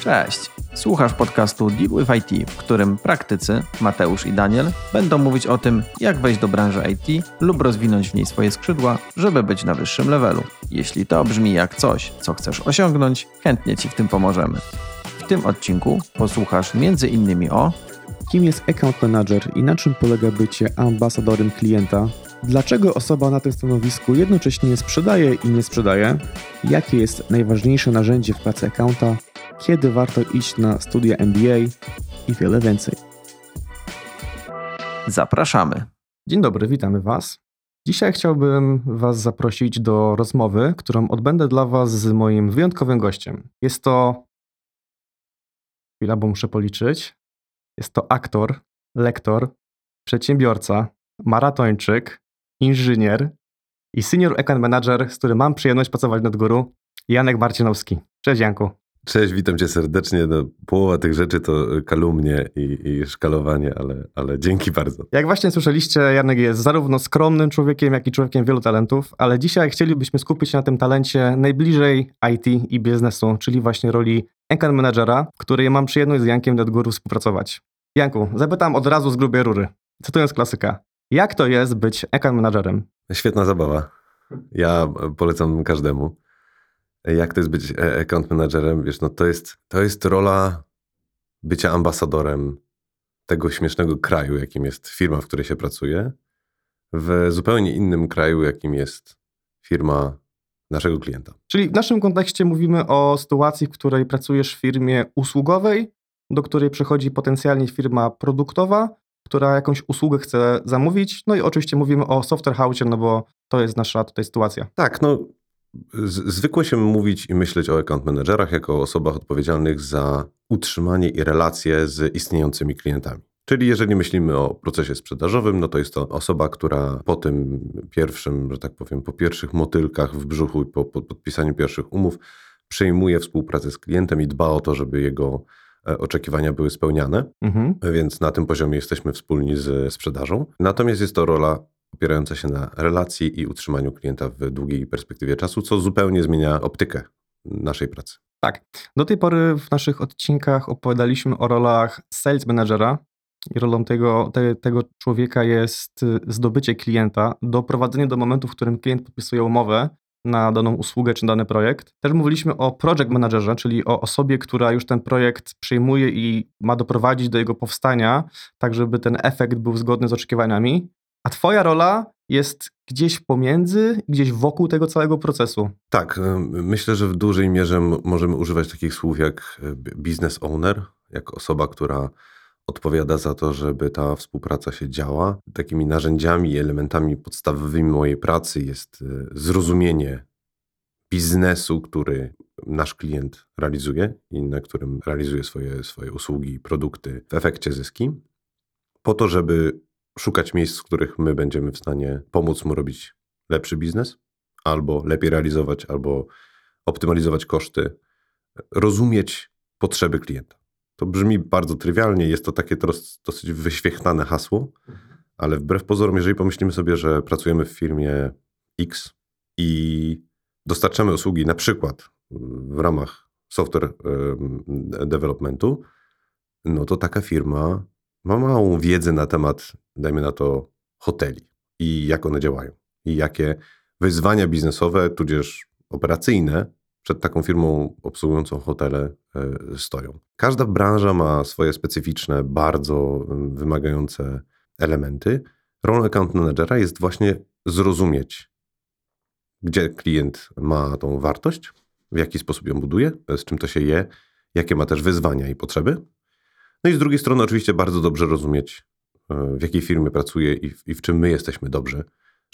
Cześć! Słuchasz podcastu Deal with IT, w którym praktycy Mateusz i Daniel będą mówić o tym, jak wejść do branży IT lub rozwinąć w niej swoje skrzydła, żeby być na wyższym levelu. Jeśli to brzmi jak coś, co chcesz osiągnąć, chętnie Ci w tym pomożemy. W tym odcinku posłuchasz m.in. o Kim jest account manager i na czym polega bycie ambasadorem klienta? Dlaczego osoba na tym stanowisku jednocześnie sprzedaje i nie sprzedaje? Jakie jest najważniejsze narzędzie w pracy accounta? Kiedy warto iść na studia MBA i wiele więcej. Zapraszamy. Dzień dobry, witamy Was. Dzisiaj chciałbym Was zaprosić do rozmowy, którą odbędę dla Was z moim wyjątkowym gościem. Jest to. Chwila, bo muszę policzyć. Jest to aktor, lektor, przedsiębiorca, maratończyk, inżynier i senior account manager, z którym mam przyjemność pracować nad górą, Janek Marcinowski. Cześć Janku. Cześć, witam cię serdecznie. No, połowa tych rzeczy to kalumnie i, i szkalowanie, ale, ale dzięki bardzo. Jak właśnie słyszeliście, Janek jest zarówno skromnym człowiekiem, jak i człowiekiem wielu talentów, ale dzisiaj chcielibyśmy skupić się na tym talencie najbliżej IT i biznesu, czyli właśnie roli account managera, której mam przyjemność z Jankiem Nedguru współpracować. Janku, zapytam od razu z grubej rury. Cytując klasyka. Jak to jest być account managerem? Świetna zabawa. Ja polecam każdemu. Jak to jest być e, account managerem? Wiesz, no to jest, to jest rola bycia ambasadorem tego śmiesznego kraju, jakim jest firma, w której się pracuje, w zupełnie innym kraju, jakim jest firma naszego klienta. Czyli w naszym kontekście mówimy o sytuacji, w której pracujesz w firmie usługowej, do której przychodzi potencjalnie firma produktowa, która jakąś usługę chce zamówić. No i oczywiście mówimy o software house, no bo to jest nasza tutaj sytuacja. Tak, no zwykło się mówić i myśleć o account managerach jako o osobach odpowiedzialnych za utrzymanie i relacje z istniejącymi klientami. Czyli jeżeli myślimy o procesie sprzedażowym, no to jest to osoba, która po tym pierwszym, że tak powiem, po pierwszych motylkach w brzuchu i po, po podpisaniu pierwszych umów przejmuje współpracę z klientem i dba o to, żeby jego E, oczekiwania były spełniane, mhm. więc na tym poziomie jesteśmy wspólni z sprzedażą. Natomiast jest to rola opierająca się na relacji i utrzymaniu klienta w długiej perspektywie czasu, co zupełnie zmienia optykę naszej pracy. Tak. Do tej pory w naszych odcinkach opowiadaliśmy o rolach sales managera. I rolą tego, te, tego człowieka jest zdobycie klienta, doprowadzenie do momentu, w którym klient podpisuje umowę na daną usługę czy dany projekt. Też mówiliśmy o project managerze, czyli o osobie, która już ten projekt przyjmuje i ma doprowadzić do jego powstania, tak żeby ten efekt był zgodny z oczekiwaniami. A twoja rola jest gdzieś pomiędzy, gdzieś wokół tego całego procesu. Tak, y, myślę, że w dużej mierze możemy używać takich słów jak y, business owner, jak osoba, która odpowiada za to, żeby ta współpraca się działa. Takimi narzędziami i elementami podstawowymi mojej pracy jest y, zrozumienie biznesu, który nasz klient realizuje i na którym realizuje swoje, swoje usługi produkty, w efekcie zyski, po to, żeby szukać miejsc, w których my będziemy w stanie pomóc mu robić lepszy biznes, albo lepiej realizować, albo optymalizować koszty, rozumieć potrzeby klienta. To brzmi bardzo trywialnie, jest to takie dosyć wyświechtane hasło, ale wbrew pozorom, jeżeli pomyślimy sobie, że pracujemy w firmie X i dostarczamy usługi na przykład w ramach software developmentu, no to taka firma ma małą wiedzę na temat, dajmy na to, hoteli i jak one działają i jakie wyzwania biznesowe, tudzież operacyjne przed taką firmą obsługującą hotele e, stoją. Każda branża ma swoje specyficzne, bardzo wymagające elementy. Rolą account managera jest właśnie zrozumieć, gdzie klient ma tą wartość, w jaki sposób ją buduje, z czym to się je, jakie ma też wyzwania i potrzeby. No i z drugiej strony, oczywiście, bardzo dobrze rozumieć, e, w jakiej firmie pracuje i w, i w czym my jesteśmy dobrzy,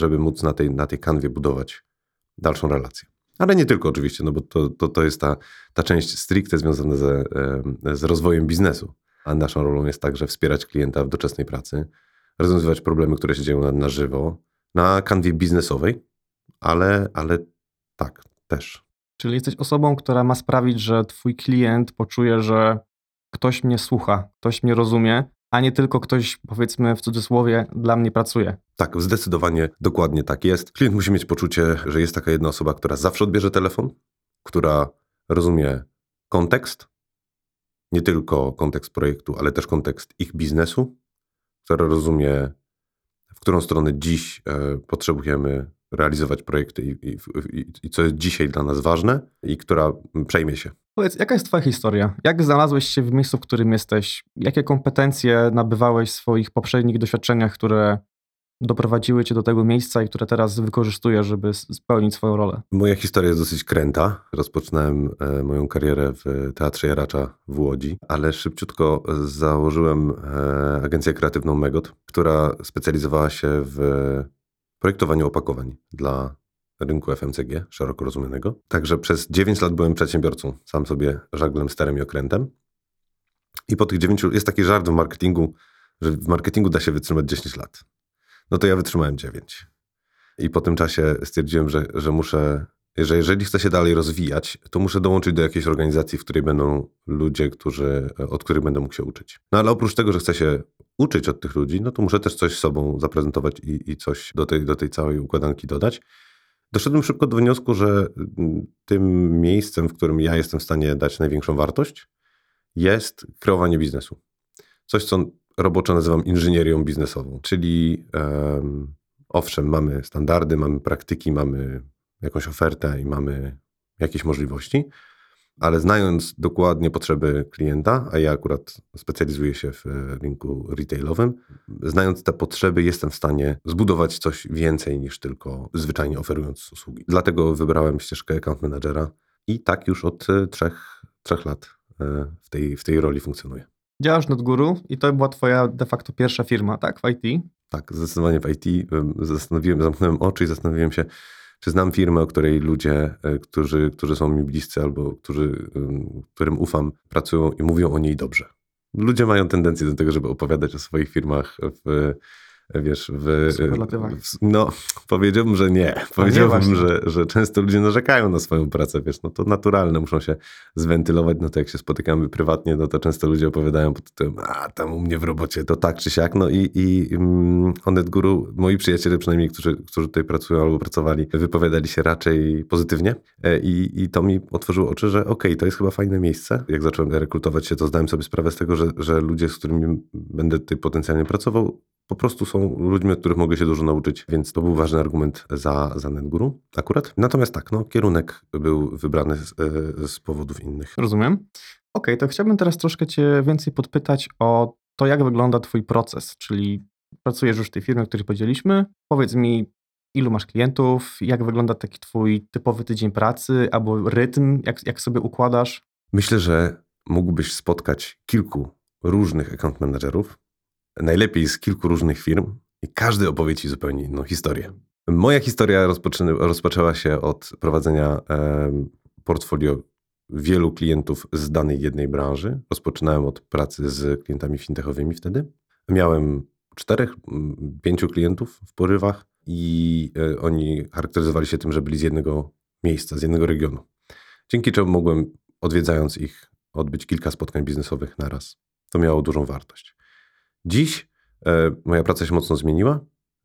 żeby móc na tej, na tej kanwie budować dalszą relację. Ale nie tylko oczywiście, no bo to, to, to jest ta, ta część stricte związana ze, z rozwojem biznesu. A naszą rolą jest także wspierać klienta w doczesnej pracy, rozwiązywać problemy, które się dzieją na, na żywo, na kanwie biznesowej, ale, ale tak, też. Czyli jesteś osobą, która ma sprawić, że twój klient poczuje, że ktoś mnie słucha, ktoś mnie rozumie, a nie tylko ktoś, powiedzmy w cudzysłowie, dla mnie pracuje. Tak, zdecydowanie dokładnie tak jest. Klient musi mieć poczucie, że jest taka jedna osoba, która zawsze odbierze telefon, która rozumie kontekst, nie tylko kontekst projektu, ale też kontekst ich biznesu, która rozumie, w którą stronę dziś e, potrzebujemy realizować projekty i, i, i, i co jest dzisiaj dla nas ważne i która przejmie się. Powiedz, jaka jest twoja historia? Jak znalazłeś się w miejscu, w którym jesteś? Jakie kompetencje nabywałeś w swoich poprzednich doświadczeniach, które doprowadziły cię do tego miejsca i które teraz wykorzystujesz, żeby spełnić swoją rolę? Moja historia jest dosyć kręta. Rozpoczynałem e, moją karierę w Teatrze Jaracza w Łodzi, ale szybciutko założyłem e, agencję kreatywną Megot, która specjalizowała się w projektowaniu opakowań dla rynku FMCG, szeroko rozumianego. Także przez 9 lat byłem przedsiębiorcą, sam sobie żaglem starym i okrętem. I po tych 9 jest taki żart w marketingu, że w marketingu da się wytrzymać 10 lat. No to ja wytrzymałem 9. I po tym czasie stwierdziłem, że, że muszę, że jeżeli chcę się dalej rozwijać, to muszę dołączyć do jakiejś organizacji, w której będą ludzie, którzy, od których będę mógł się uczyć. No ale oprócz tego, że chcę się uczyć od tych ludzi, no to muszę też coś sobą zaprezentować i, i coś do tej, do tej całej układanki dodać. Doszedłem szybko do wniosku, że mm, tym miejscem, w którym ja jestem w stanie dać największą wartość, jest kreowanie biznesu. Coś, co roboczo nazywam inżynierią biznesową, czyli um, owszem, mamy standardy, mamy praktyki, mamy jakąś ofertę i mamy jakieś możliwości, ale znając dokładnie potrzeby klienta, a ja akurat specjalizuję się w rynku retailowym, znając te potrzeby, jestem w stanie zbudować coś więcej niż tylko zwyczajnie oferując usługi. Dlatego wybrałem ścieżkę account managera i tak już od e, trzech, trzech lat e, w tej, w tej roli funkcjonuję. Działasz nad guru i to była twoja de facto pierwsza firma, tak, w IT? Tak, zdecydowanie w IT. Zastanowiłem, zamknąłem oczy i zastanowiłem się, czy znam firmę, o której ludzie, e, którzy, którzy są mi bliscy albo którzy, którym ufam, pracują i mówią o niej dobrze. Ludzie mają tendencję do tego, żeby opowiadać o swoich firmach w wiesz, w... w no, powiedziałbym, że nie. Powiedziałbym, nie że, że często ludzie narzekają na swoją pracę, wiesz, no to naturalne, muszą się zwentylować, no to jak się spotykamy prywatnie, no to często ludzie opowiadają pod tym, a tam u mnie w robocie to tak czy siak, no i, i um, Onet Guru, moi przyjaciele przynajmniej, którzy, którzy tutaj pracują albo pracowali, wypowiadali się raczej pozytywnie. E, i, i to mi otworzyło oczy, że okej, okay, to jest chyba fajne miejsce. Jak zacząłem rekrutować się, to zdałem sobie sprawę z tego, że, że ludzie, z którymi będę tutaj potencjalnie pracował, po prostu są ludźmi, od których mogę się dużo nauczyć, więc to był ważny argument za, za NetGuru akurat. Natomiast tak, no, kierunek był wybrany z, e, z powodów innych. Rozumiem. Okej, okay, to chciałbym teraz troszkę Cię więcej podpytać o to, jak wygląda Twój proces, czyli pracujesz już w tej firmie, o której powiedzieliśmy. Powiedz mi, ilu masz klientów, jak wygląda taki Twój typowy tydzień pracy albo rytm, jak, jak sobie układasz? Myślę, że mógłbyś spotkać kilku różnych account managerów, najlepiej z kilku różnych firm i każdy opowie ci zupełnie inną historię. Moja historia rozpoczęła się od prowadzenia portfolio wielu klientów z danej jednej branży. Rozpoczynałem od pracy z klientami fintechowymi wtedy. Miałem czterech, pięciu klientów w porywach i e, oni charakteryzowali się tym, że byli z jednego miejsca, z jednego regionu. Dzięki czemu mogłem, odwiedzając ich, odbyć kilka spotkań biznesowych na raz. To miało dużą wartość. Dziś e, moja praca się mocno zmieniła.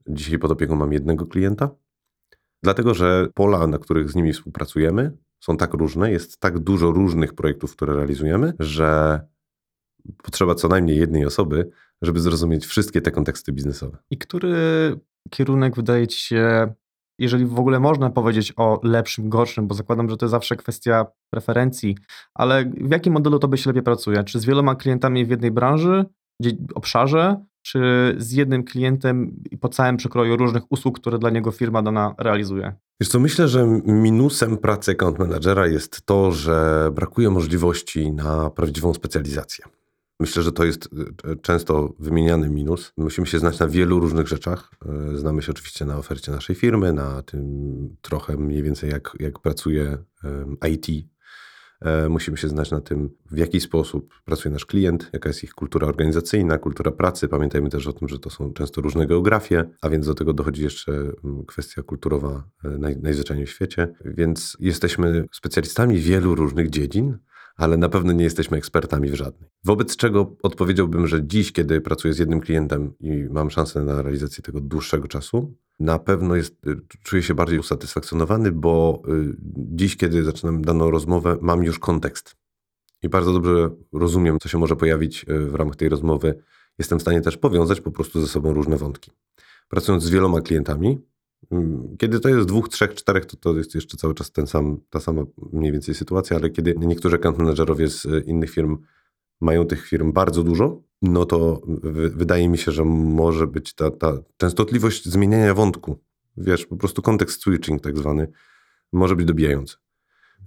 Dzisiaj pod opieką mam jednego klienta, dlatego że pola, na których z nimi współpracujemy, są tak różne, jest tak dużo różnych projektów, które realizujemy, że potrzeba co najmniej jednej osoby, żeby zrozumieć wszystkie te konteksty biznesowe. I który kierunek wydaje ci się, jeżeli w ogóle można powiedzieć o lepszym, gorszym, bo zakładam, że to jest zawsze kwestia preferencji, ale w jakim modelu to by się lepiej pracuje? Czy z wieloma klientami w jednej branży, obszarze, czy z jednym klientem i po całym przekroju różnych usług, które dla niego firma dana realizuje? Wiesz co, myślę, że minusem pracy account managera jest to, że brakuje możliwości na prawdziwą specjalizację. Myślę, że to jest e, często wymieniany minus. Musimy się znać na wielu różnych rzeczach. E, znamy się oczywiście na ofercie naszej firmy, na tym trochę mniej więcej jak, jak pracuje IT musimy się znać na tym, w jaki sposób pracuje nasz klient, jaka jest ich kultura organizacyjna, kultura pracy. Pamiętajmy też o tym, że to są często różne geografie, a więc do tego dochodzi jeszcze mm, kwestia kulturowa e, naj, najzwyczajniej w świecie. Więc jesteśmy specjalistami wielu różnych dziedzin, ale na pewno nie jesteśmy ekspertami w żadnej. Wobec czego odpowiedziałbym, że dziś, kiedy pracuję z jednym klientem i mam szansę na realizację tego dłuższego czasu, na pewno jest, y, czuję się bardziej usatysfakcjonowany, bo y, dziś, kiedy zaczynam daną rozmowę, mam już kontekst. i bardzo dobrze rozumiem, co się może pojawić e, w ramach tej rozmowy, jestem w stanie też powiązać po prostu ze sobą różne wątki. Pracując z wieloma klientami, kiedy to jest dwóch, trzech, czterech, to to jest jeszcze cały czas ten sam, ta sama mniej więcej sytuacja, ale kiedy niektórzy account managerowie z e, innych firm mają tych firm bardzo dużo, no to wydaje mi się, że może być ta, ta częstotliwość zmieniania wątku, wiesz, po prostu kontekst switching tak zwany, może być dobijający.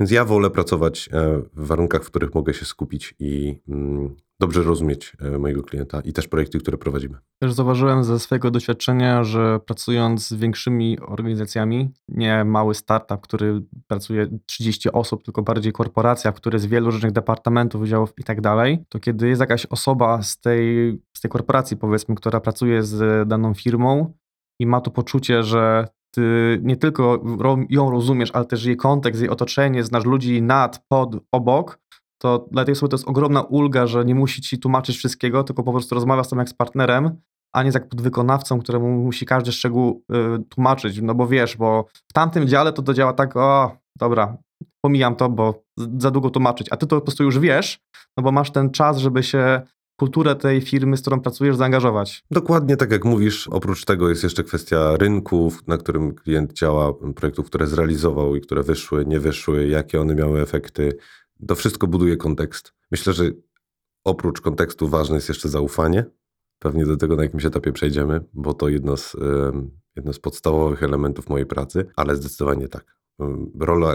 Więc ja wolę pracować e, w warunkach, w których mogę się skupić i mm, dobrze rozumieć e, mojego klienta i też projekty, które prowadzimy. Też zauważyłem ze swojego doświadczenia, że pracując z większymi organizacjami, nie mały startup, który pracuje 30 osób, tylko bardziej korporacja, który z wielu różnych departamentów, wydziałów i tak dalej, to kiedy jest jakaś osoba z tej, z tej korporacji, powiedzmy, która pracuje z daną firmą i ma to poczucie, że ty nie tylko ją rozumiesz, ale też jej kontekst, jej otoczenie, znasz ludzi nad, pod, obok, to dla tej osoby to jest ogromna ulga, że nie musi ci tłumaczyć wszystkiego, tylko po prostu rozmawia z tym jak z partnerem, a nie jak podwykonawcą, któremu musi każdy szczegół y, tłumaczyć. No bo wiesz, bo w tamtym dziale to to działa tak, o, dobra, pomijam to, bo za długo tłumaczyć, a ty to po prostu już wiesz, no bo masz ten czas, żeby się kulturę tej firmy, z którą pracujesz, zaangażować. Dokładnie tak jak mówisz. Oprócz tego jest jeszcze kwestia rynków, na którym klient działa, projektów, które zrealizował i które wyszły, nie wyszły, jakie one miały efekty. To wszystko buduje kontekst. Myślę, że oprócz kontekstu ważne jest jeszcze zaufanie. Pewnie do tego na jakimś etapie przejdziemy, bo to jedno z, jedno z podstawowych elementów mojej pracy, ale zdecydowanie tak. Rola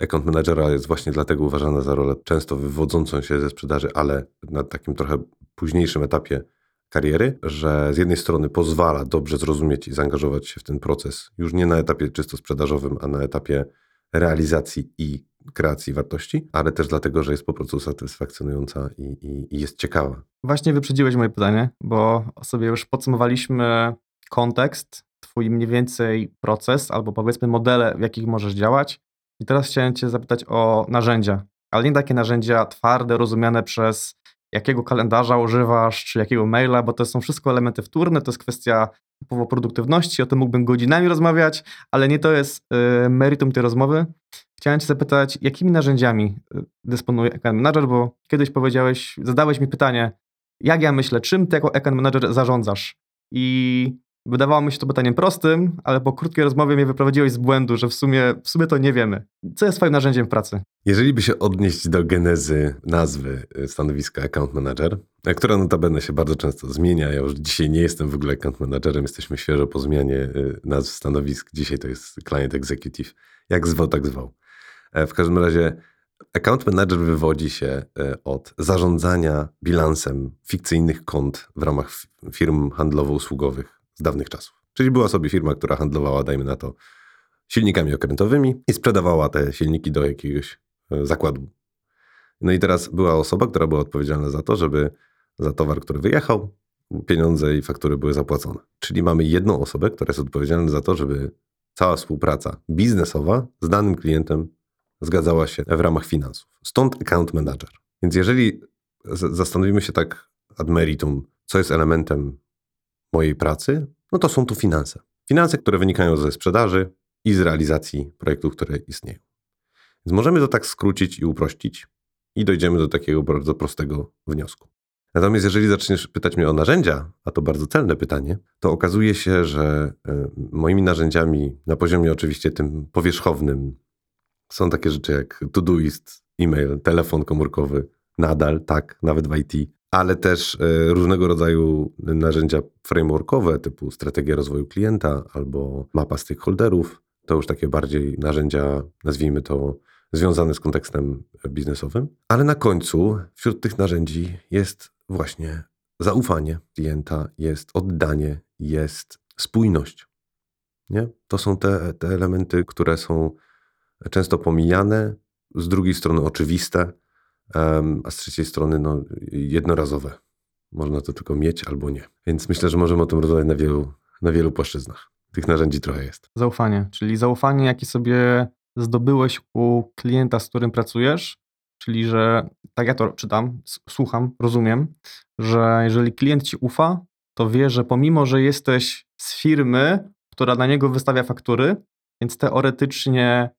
account managera jest właśnie dlatego uważana za rolę często wywodzącą się ze sprzedaży, ale na takim trochę późniejszym etapie kariery, że z jednej strony pozwala dobrze zrozumieć i zaangażować się w ten proces, już nie na etapie czysto sprzedażowym, a na etapie realizacji i kreacji wartości, ale też dlatego, że jest po prostu satysfakcjonująca i, i, i jest ciekawa. Właśnie wyprzedziłeś moje pytanie, bo sobie już podsumowaliśmy kontekst, twój mniej więcej proces, albo powiedzmy modele, w jakich możesz działać. I teraz chciałem Cię zapytać o narzędzia, ale nie takie narzędzia twarde, rozumiane przez jakiego kalendarza używasz, czy jakiego maila, bo to są wszystko elementy wtórne, to jest kwestia typowo produktywności, o tym mógłbym godzinami rozmawiać, ale nie to jest y, meritum tej rozmowy. Chciałem Cię zapytać, jakimi narzędziami y, dysponuje Account Manager, bo kiedyś powiedziałeś, zadałeś mi pytanie, jak ja myślę, czym Ty jako Account Manager zarządzasz? I Wydawało mi się to pytaniem prostym, ale po krótkiej rozmowie mnie wyprowadziłeś z błędu, że w sumie, w sumie to nie wiemy. Co jest Twoim narzędziem pracy? Jeżeli by się odnieść do genezy nazwy y, stanowiska Account Manager, y, która notabene się bardzo często zmienia, ja już dzisiaj nie jestem w ogóle Account Managerem, jesteśmy świeżo po zmianie nazw stanowisk, dzisiaj to jest Client Executive, jak zwał, tak zwał. E, w każdym razie Account Manager wywodzi się od zarządzania bilansem fikcyjnych kont w ramach firm handlowo-usługowych z dawnych czasów. Czyli była sobie firma, która handlowała, dajmy na to, silnikami okrętowymi i sprzedawała te silniki do jakiegoś e, zakładu. No i teraz była osoba, która była odpowiedzialna za to, żeby za towar, który wyjechał, pieniądze i faktury były zapłacone. Czyli mamy jedną osobę, która jest odpowiedzialna za to, żeby cała współpraca biznesowa z danym klientem zgadzała się w ramach finansów. Stąd account manager. Więc jeżeli zastanowimy się tak ad meritum, co jest elementem mojej pracy, no to są tu finanse. Finanse, które wynikają ze sprzedaży i z realizacji projektów, które istnieją. Więc możemy to tak skrócić i uprościć i dojdziemy do takiego bardzo prostego wniosku. Natomiast jeżeli zaczniesz pytać mnie o narzędzia, a to bardzo celne pytanie, to okazuje się, że moimi narzędziami na poziomie oczywiście tym powierzchownym są takie rzeczy jak Todoist, e-mail, telefon komórkowy, nadal, tak, nawet w IT, ale też e, różnego rodzaju narzędzia frameworkowe typu strategia rozwoju klienta albo mapa stakeholderów. To już takie bardziej narzędzia, nazwijmy to, związane z kontekstem biznesowym. Ale na końcu wśród tych narzędzi jest właśnie zaufanie klienta, jest oddanie, jest spójność. Nie? To są te, te elementy, które są często pomijane, z drugiej strony oczywiste, a z trzeciej strony no, jednorazowe. Można to tylko mieć albo nie. Więc myślę, że możemy o tym rozmawiać na wielu, na wielu płaszczyznach. Tych narzędzi trochę jest. Zaufanie, czyli zaufanie, jakie sobie zdobyłeś u klienta, z którym pracujesz, czyli że, tak ja to czytam, słucham, rozumiem, że jeżeli klient ci ufa, to wie, że pomimo, że jesteś z firmy, która na niego wystawia faktury, więc teoretycznie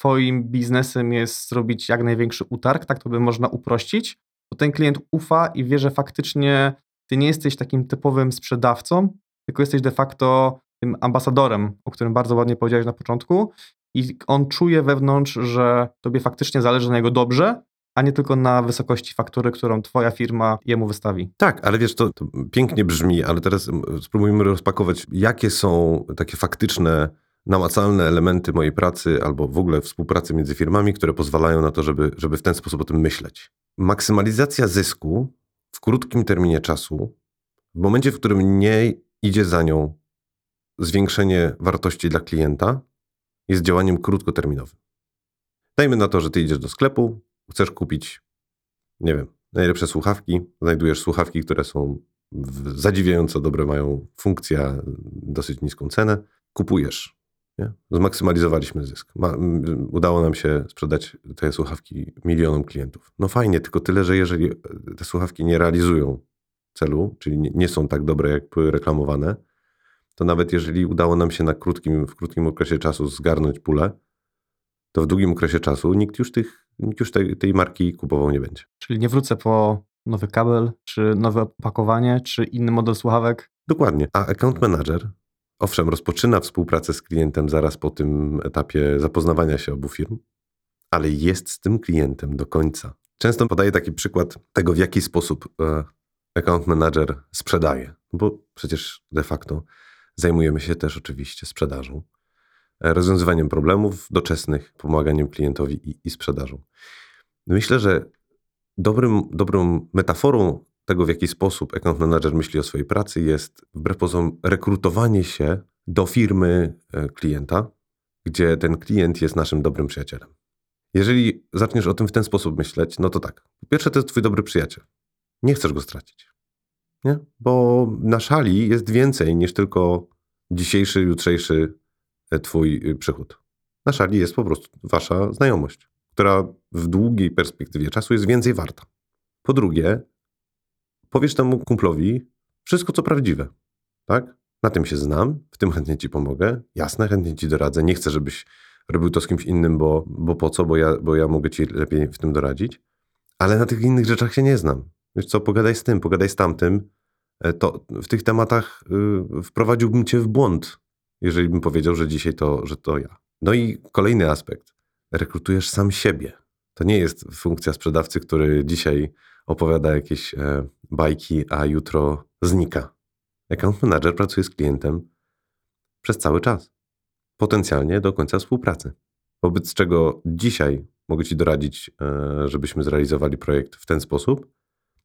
twoim biznesem jest zrobić jak największy utarg, tak to by można uprościć, to ten klient ufa i wie, że faktycznie ty nie jesteś takim typowym sprzedawcą, tylko jesteś de facto tym ambasadorem, o którym bardzo ładnie powiedziałeś na początku i on czuje wewnątrz, że tobie faktycznie zależy na jego dobrze, a nie tylko na wysokości faktury, którą twoja firma jemu wystawi. Tak, ale wiesz, to, to pięknie brzmi, ale teraz spróbujmy rozpakować, jakie są takie faktyczne, namacalne elementy mojej pracy albo w ogóle współpracy między firmami, które pozwalają na to, żeby, żeby w ten sposób o tym myśleć. Maksymalizacja zysku w krótkim terminie czasu, w momencie, w którym nie idzie za nią zwiększenie wartości dla klienta, jest działaniem krótkoterminowym. Dajmy na to, że ty idziesz do sklepu, chcesz kupić, nie wiem, najlepsze słuchawki, znajdujesz słuchawki, które są zadziwiająco dobre, mają funkcję, dosyć niską cenę, kupujesz. Nie? Zmaksymalizowaliśmy zysk. Ma, udało nam się sprzedać te słuchawki milionom klientów. No fajnie, tylko tyle, że jeżeli te słuchawki nie realizują celu, czyli nie, są tak dobre, jak były reklamowane, to nawet jeżeli udało nam się na krótkim, w krótkim okresie czasu zgarnąć pulę, to w długim okresie czasu nikt już, tych, nikt już tej, tej marki kupował nie będzie. Czyli nie wrócę po nowy kabel, czy nowe opakowanie, czy inny model słuchawek. Dokładnie. A account manager, owszem, rozpoczyna współpracę z klientem zaraz po tym etapie zapoznawania się obu firm, ale jest z tym klientem do końca. Często podaję taki przykład tego, w jaki sposób e, account manager sprzedaje, bo przecież de facto zajmujemy się też oczywiście sprzedażą rozwiązywaniem problemów doczesnych, pomaganiem klientowi i, i sprzedażą. Myślę, że dobrym, dobrą metaforą tego, w jaki sposób account manager myśli o swojej pracy, jest wbrew pozorom rekrutowanie się do firmy e, klienta, gdzie ten klient jest naszym dobrym przyjacielem. Jeżeli zaczniesz o tym w ten sposób myśleć, no to tak. Po pierwsze, to jest twój dobry przyjaciel. Nie chcesz go stracić. Nie? Bo na szali jest więcej niż tylko dzisiejszy, jutrzejszy E, twój y, przychód. Na szali jest po prostu wasza znajomość, która w długiej perspektywie czasu jest więcej warta. Po drugie, powiesz temu kumplowi wszystko, co prawdziwe. Tak? Na tym się znam, w tym chętnie ci pomogę. Jasne, chętnie ci doradzę. Nie chcę, żebyś robił to z kimś innym, bo, bo po co, bo ja, bo ja mogę ci lepiej w tym doradzić. Ale na tych innych rzeczach się nie znam. Wiesz co, pogadaj z tym, pogadaj z tamtym. E, to w tych tematach y, wprowadziłbym cię w błąd, jeżeli bym powiedział, że dzisiaj to, że to ja. No i kolejny aspekt. Rekrutujesz sam siebie. To nie jest funkcja sprzedawcy, który dzisiaj opowiada jakieś e, bajki, a jutro znika. Account manager pracuje z klientem przez cały czas. Potencjalnie do końca współpracy. Wobec czego dzisiaj mogę Ci doradzić, e, żebyśmy zrealizowali projekt w ten sposób,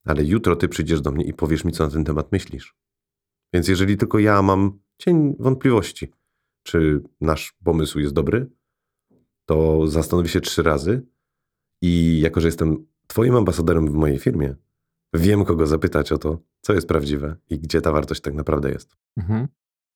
ale jutro Ty przyjdziesz do mnie i powiesz mi, co na ten temat myślisz. Więc jeżeli tylko ja mam cień wątpliwości, czy nasz pomysł jest dobry, to zastanowi się trzy razy i jako, że jestem Twoim ambasadorem w mojej firmie, wiem, kogo zapytać o to, co jest prawdziwe i gdzie ta wartość tak naprawdę jest. Mhm.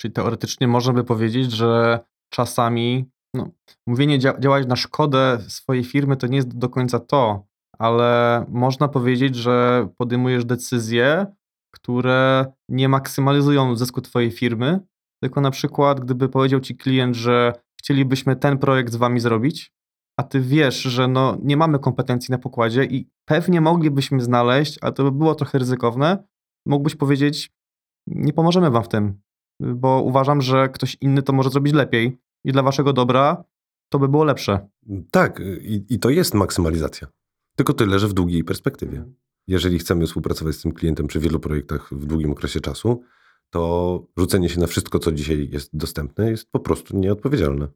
Czyli teoretycznie można by powiedzieć, że czasami no, mówienie dzia działać na szkodę swojej firmy to nie jest do końca to, ale można powiedzieć, że podejmujesz decyzje, które nie maksymalizują zysku Twojej firmy, tylko na przykład, gdyby powiedział Ci klient, że chcielibyśmy ten projekt z Wami zrobić, a Ty wiesz, że no, nie mamy kompetencji na pokładzie i pewnie moglibyśmy znaleźć, ale to by było trochę ryzykowne, mógłbyś powiedzieć, nie pomożemy Wam w tym, bo uważam, że ktoś inny to może zrobić lepiej i dla Waszego dobra to by było lepsze. Tak, i, i to jest maksymalizacja. Tylko tyle, że w długiej perspektywie jeżeli chcemy współpracować z tym klientem przy wielu projektach w długim okresie czasu, to rzucenie się na wszystko, co dzisiaj jest dostępne, jest po prostu nieodpowiedzialne.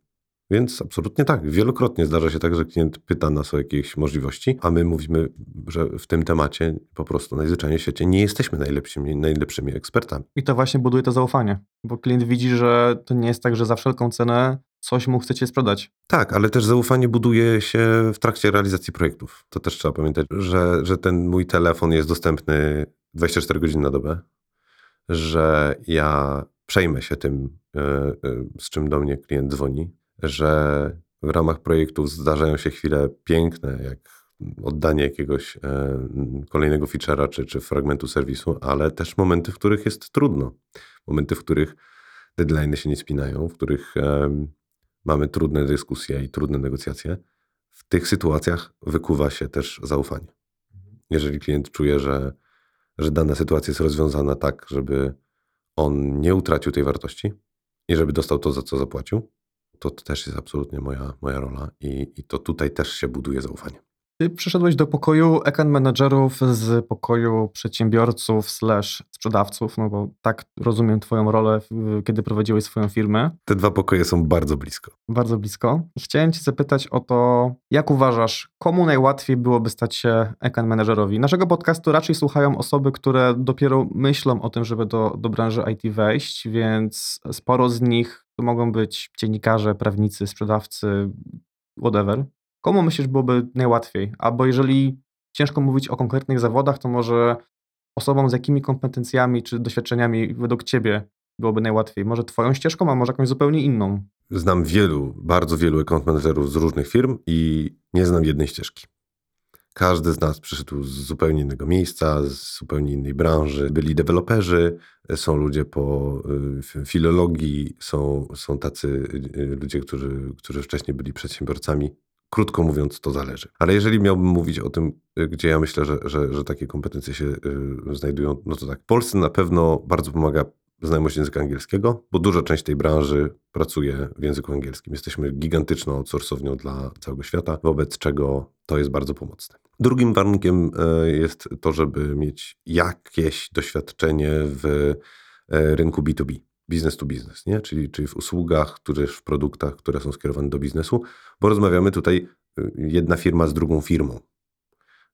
Więc absolutnie tak. Wielokrotnie zdarza się tak, że klient pyta nas o jakieś możliwości, a my mówimy, że w tym temacie po prostu najzwyczajniej w świecie nie jesteśmy najlepszymi, najlepszymi ekspertami. I to właśnie buduje to zaufanie, bo klient widzi, że to nie jest tak, że za wszelką cenę coś mu chcecie sprzedać. Tak, ale też zaufanie buduje się w trakcie realizacji projektów. To też trzeba pamiętać, że, że ten mój telefon jest dostępny 24 godziny na dobę, że ja przejmę się tym, e, e, z czym do mnie klient dzwoni, że w ramach projektów zdarzają się chwile piękne, jak oddanie jakiegoś e, kolejnego feature'a czy, czy fragmentu serwisu, ale też momenty, w których jest trudno. Momenty, w których deadline'y się nie spinają, w których mamy trudne dyskusje i trudne negocjacje, w tych sytuacjach wykuwa się też zaufanie. Jeżeli klient czuje, że, że dana sytuacja jest rozwiązana tak, żeby on nie utracił tej wartości i żeby dostał to, za co zapłacił, to, też jest absolutnie moja, moja rola i, i to tutaj też się buduje zaufanie. Ty przyszedłeś do pokoju account managerów z pokoju przedsiębiorców slash sprzedawców, no bo tak rozumiem twoją rolę, kiedy prowadziłeś swoją firmę. Te dwa pokoje są bardzo blisko. Bardzo blisko. I chciałem cię zapytać o to, jak uważasz, komu najłatwiej byłoby stać się account managerowi? Naszego podcastu raczej słuchają osoby, które dopiero myślą o tym, żeby do, do branży IT wejść, więc sporo z nich to mogą być dziennikarze, prawnicy, sprzedawcy, whatever. Komu myślisz byłoby najłatwiej? Albo jeżeli ciężko mówić o konkretnych zawodach, to może osobom z jakimi kompetencjami czy doświadczeniami według ciebie byłoby najłatwiej? Może twoją ścieżką, a może jakąś zupełnie inną? Znam wielu, bardzo wielu account managerów z różnych firm i nie znam jednej ścieżki. Każdy z nas przyszedł z zupełnie innego miejsca, z zupełnie innej branży. Byli deweloperzy, są ludzie po y, filologii, są, są tacy y, ludzie, którzy, którzy wcześniej byli przedsiębiorcami. Krótko mówiąc, to zależy. Ale jeżeli miałbym mówić o tym, y, gdzie ja myślę, że, że, że takie kompetencje się y, znajdują, no to tak. Polsce na pewno bardzo pomaga znajomość języka angielskiego, bo duża część tej branży pracuje w języku angielskim. Jesteśmy gigantyczną outsourcownią dla całego świata, wobec czego to jest bardzo pomocne. Drugim warunkiem y, jest to, żeby mieć jakieś doświadczenie w rynku B2B business to business, nie? Czyli, czyli w usługach, tudzież w produktach, które są skierowane do biznesu, bo rozmawiamy tutaj y, jedna firma z drugą firmą.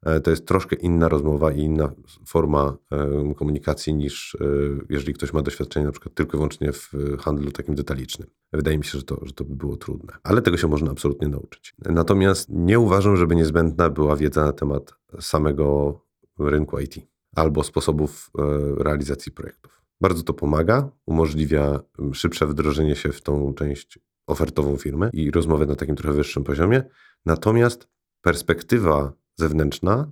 E, to jest troszkę inna rozmowa i inna forma e, komunikacji niż e, jeżeli ktoś ma doświadczenie na przykład tylko i wyłącznie w handlu takim detalicznym. Wydaje mi się, że to, że to by było trudne, ale tego się można absolutnie nauczyć. Natomiast nie uważam, żeby niezbędna była wiedza na temat samego rynku IT albo sposobów realizacji projektów. Bardzo to pomaga, umożliwia szybsze wdrożenie się w tą część ofertową firmy i rozmowę na takim trochę wyższym poziomie. Natomiast perspektywa zewnętrzna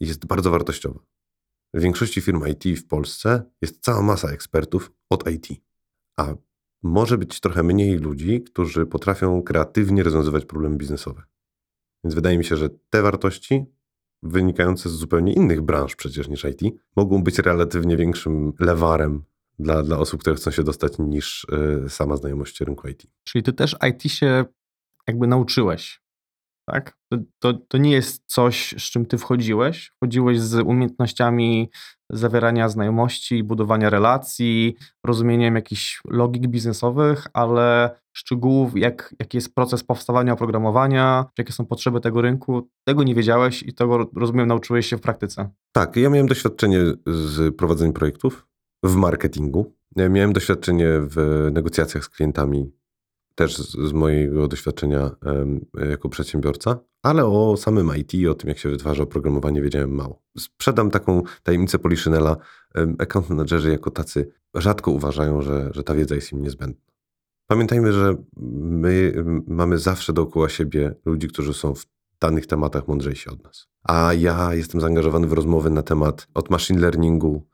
jest bardzo wartościowa. W większości firm IT w Polsce jest cała masa ekspertów od IT, a może być trochę mniej ludzi, którzy potrafią kreatywnie rozwiązywać problemy biznesowe. Więc wydaje mi się, że te wartości wynikające z zupełnie innych branż przecież niż IT, mogą być relatywnie większym lewarem dla, dla osób, które chcą się dostać niż y, sama znajomość rynku IT. Czyli ty też IT się jakby nauczyłeś tak? To, to, to, nie jest coś, z czym ty wchodziłeś. Wchodziłeś z umiejętnościami zawierania znajomości, budowania relacji, rozumieniem jakichś logik biznesowych, ale szczegółów, jak, jaki jest proces powstawania oprogramowania, jakie są potrzeby tego rynku, tego nie wiedziałeś i tego, rozumiem, nauczyłeś się w praktyce. Tak, ja miałem doświadczenie z prowadzeniem projektów w marketingu. Miałem doświadczenie w negocjacjach z klientami też z, mojego doświadczenia jako przedsiębiorca, ale o samym IT i o tym, jak się wytwarza oprogramowanie, wiedziałem mało. Sprzedam taką tajemnicę Poliszynela. Account managerzy jako tacy rzadko uważają, że, że ta wiedza jest im niezbędna. Pamiętajmy, że my mamy zawsze dookoła siebie ludzi, którzy są w danych tematach mądrzejsi od nas. A ja jestem zaangażowany w rozmowy na temat od machine learningu,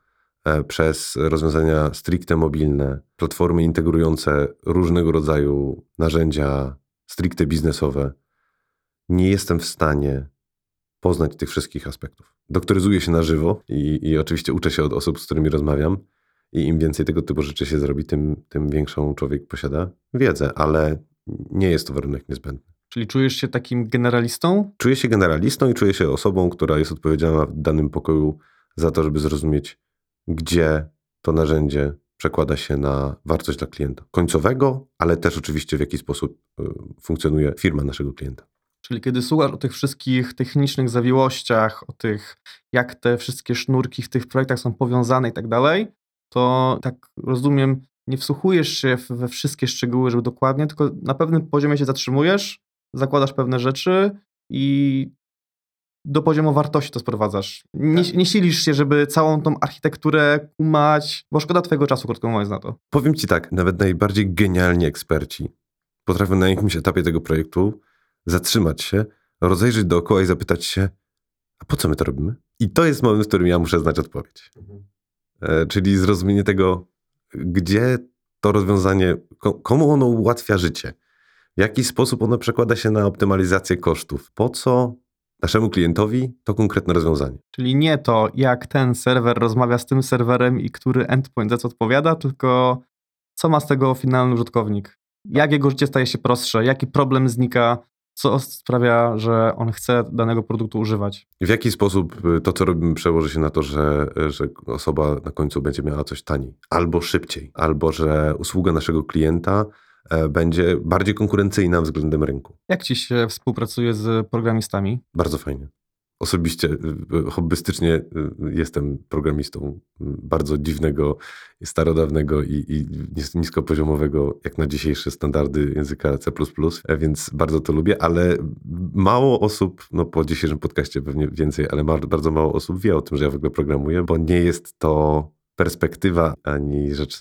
przez rozwiązania stricte mobilne, platformy integrujące różnego rodzaju narzędzia stricte biznesowe, nie jestem w stanie poznać tych wszystkich aspektów. Doktoryzuję się na żywo i, i oczywiście uczę się od osób, z którymi rozmawiam. I im więcej tego typu rzeczy się zrobi, tym, tym większą człowiek posiada wiedzę, ale nie jest to warunek niezbędny. Czyli czujesz się takim generalistą? Czuję się generalistą i czuję się osobą, która jest odpowiedzialna w danym pokoju za to, żeby zrozumieć gdzie to narzędzie przekłada się na wartość dla klienta końcowego, ale też oczywiście w jaki sposób y, funkcjonuje firma naszego klienta. Czyli kiedy słuchasz o tych wszystkich technicznych zawiłościach, o tych, jak te wszystkie sznurki w tych projektach są powiązane i tak dalej, to tak rozumiem, nie wsłuchujesz się we wszystkie szczegóły, żeby dokładnie, tylko na pewnym poziomie się zatrzymujesz, zakładasz pewne rzeczy i do poziomu wartości to sprowadzasz. Nie, tak. nie silisz się, żeby całą tą architekturę kumać, bo szkoda twojego czasu, krótko mówiąc na to. Powiem ci tak, nawet najbardziej genialni eksperci potrafią na jakimś etapie tego projektu zatrzymać się, rozejrzeć dookoła i zapytać się, a po co my to robimy? I to jest moment, w którym ja muszę znać odpowiedź. Mhm. E, czyli zrozumienie tego, gdzie to rozwiązanie, komu ono ułatwia życie, W jaki sposób ono przekłada się na optymalizację kosztów? Po co naszemu klientowi to konkretne rozwiązanie? Czyli nie to, jak ten serwer rozmawia z tym serwerem i który endpoint za co odpowiada, tylko co ma z tego finalny użytkownik. Jak jego życie staje się prostsze, jaki problem znika, co sprawia, że on chce danego produktu używać. W jaki sposób y, to, co robimy, przełoży się na to, że, że osoba na końcu będzie miała coś taniej, albo szybciej, albo że usługa naszego klienta będzie bardziej konkurencyjna względem rynku. Jak ci się współpracuje z programistami? Bardzo fajnie. Osobiście, y, y, hobbystycznie y, jestem programistą bardzo dziwnego, starodawnego i, i niskopoziomowego, jak na dzisiejsze standardy języka C++, e, więc bardzo to lubię, ale mało osób, no po dzisiejszym podcaście pewnie więcej, ale bardzo mało osób wie o tym, że ja w ogóle programuję, bo nie jest to perspektywa ani rzecz,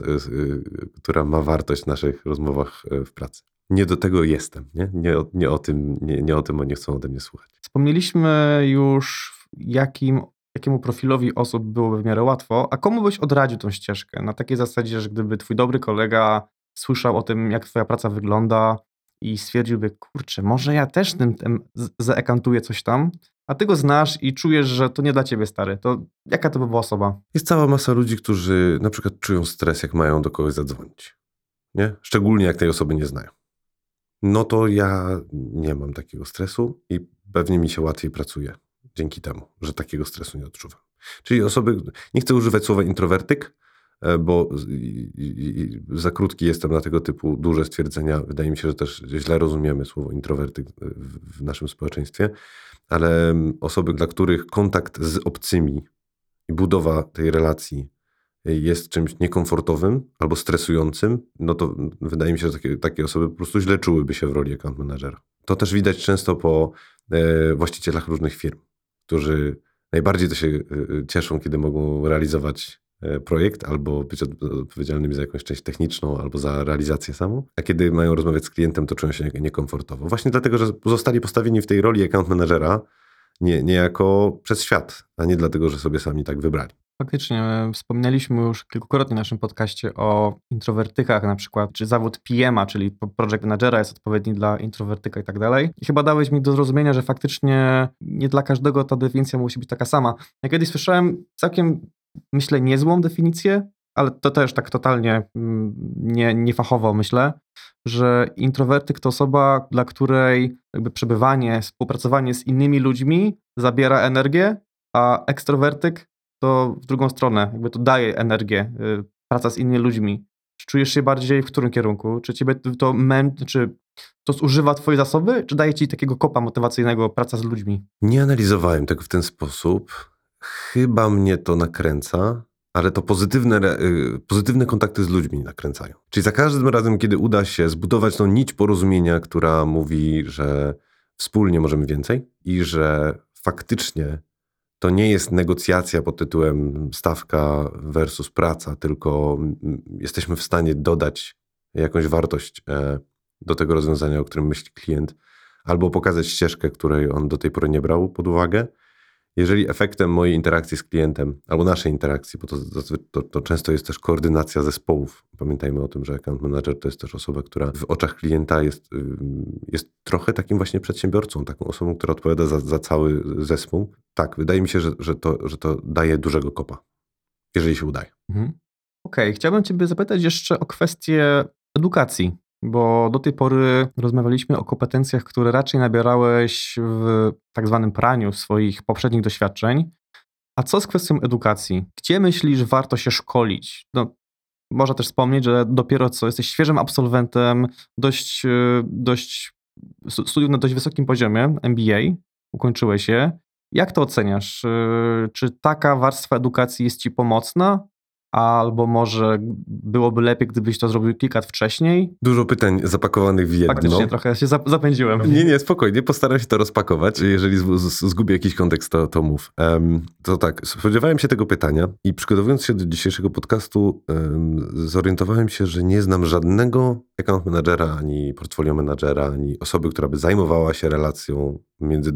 która ma wartość w naszych rozmowach e, w pracy nie do tego jestem, nie, nie, nie, o, tym, nie, nie o tym oni chcą ode mnie słuchać. Wspomnieliśmy już, jakim, jakiemu profilowi osób byłoby w miarę łatwo, a komu byś odradził tą ścieżkę? Na takiej zasadzie, że gdyby twój dobry kolega słyszał o tym, jak twoja praca wygląda i stwierdziłby, kurczę, może ja też tym, tym zaekantuję coś tam, a ty go znasz i czujesz, że to nie dla ciebie stary, to jaka to by była osoba? Jest cała masa ludzi, którzy na przykład czują stres, jak mają do kogoś zadzwonić. Nie? Szczególnie jak tej osoby nie znają no to ja nie mam takiego stresu i pewnie mi się łatwiej pracuje dzięki temu, że takiego stresu nie odczuwam. Czyli osoby, nie chcę używać słowa introwertyk, bo za krótki jestem na tego typu duże stwierdzenia. Wydaje mi się, że też źle rozumiemy słowo introwertyk w naszym społeczeństwie, ale osoby, dla których kontakt z obcymi i budowa tej relacji jest czymś niekomfortowym albo stresującym, no to wydaje mi się, że takie, takie osoby po prostu źle czułyby się w roli account managera. To też widać często po e, właścicielach różnych firm, którzy najbardziej to się e, cieszą, kiedy mogą realizować e, projekt albo być odpowiedzialnymi za jakąś część techniczną albo za realizację samą, a kiedy mają rozmawiać z klientem, to czują się niekomfortowo. Właśnie dlatego, że zostali postawieni w tej roli account managera nie, niejako przez świat, a nie dlatego, że sobie sami tak wybrali. Faktycznie, wspominaliśmy już kilkukrotnie w naszym podcaście o introwertykach na przykład, czy zawód PM-a, czyli project managera jest odpowiedni dla introwertyka i tak dalej. I chyba dałeś mi do zrozumienia, że faktycznie nie dla każdego ta definicja musi być taka sama. Ja kiedyś słyszałem całkiem, myślę, niezłą definicję, ale to też tak totalnie mm, nie, niefachowo myślę, że introwertyk to osoba, dla której jakby przebywanie, współpracowanie z innymi ludźmi zabiera energię, a ekstrowertyk to w drugą stronę, jakby to daje energię, y, praca z innymi ludźmi. Czy czujesz się bardziej w którym kierunku? Czy ciebie to mę, czy to zużywa twoje zasoby, czy daje ci takiego kopa motywacyjnego praca z ludźmi? Nie analizowałem tego w ten sposób. Chyba mnie to nakręca, ale to pozytywne, y, pozytywne kontakty z ludźmi nakręcają. Czyli za każdym razem, kiedy uda się zbudować tą nić porozumienia, która mówi, że wspólnie możemy więcej i że faktycznie to nie jest negocjacja pod tytułem stawka versus praca, tylko jesteśmy w stanie dodać jakąś wartość e, do tego rozwiązania, o którym myśli klient, albo pokazać ścieżkę, której on do tej pory nie brał pod uwagę, jeżeli efektem mojej interakcji z klientem, albo naszej interakcji, bo to, to, to, często jest też koordynacja zespołów. Pamiętajmy o tym, że account manager to jest też osoba, która w oczach klienta jest, jest trochę takim właśnie przedsiębiorcą, taką osobą, która odpowiada za, za cały zespół. Tak, wydaje mi się, że, że, to, że to daje dużego kopa, jeżeli się udaje. Mhm. Okej, okay. chciałbym Ciebie zapytać jeszcze o kwestię edukacji bo do tej pory rozmawialiśmy o kompetencjach, które raczej nabierałeś w tak zwanym praniu swoich poprzednich doświadczeń. A co z kwestią edukacji? Gdzie myślisz, warto się szkolić? No, można też wspomnieć, że dopiero co jesteś świeżym absolwentem, dość, e, dość studiów na dość wysokim poziomie, MBA, ukończyłeś je. Jak to oceniasz? E, czy taka warstwa edukacji jest ci pomocna? Albo może byłoby lepiej, gdybyś to zrobił kilka wcześniej. Dużo pytań zapakowanych w jedno. Faktycznie trochę się zapędziłem. Nie, nie, spokojnie, postaram się to rozpakować. Jeżeli zgubię jakiś kontekst, to, to mów. Um, to tak, spodziewałem się tego pytania i przygotowując się do dzisiejszego podcastu um, zorientowałem się, że nie znam żadnego account managera, ani portfolio managera, ani osoby, która by zajmowała się relacją między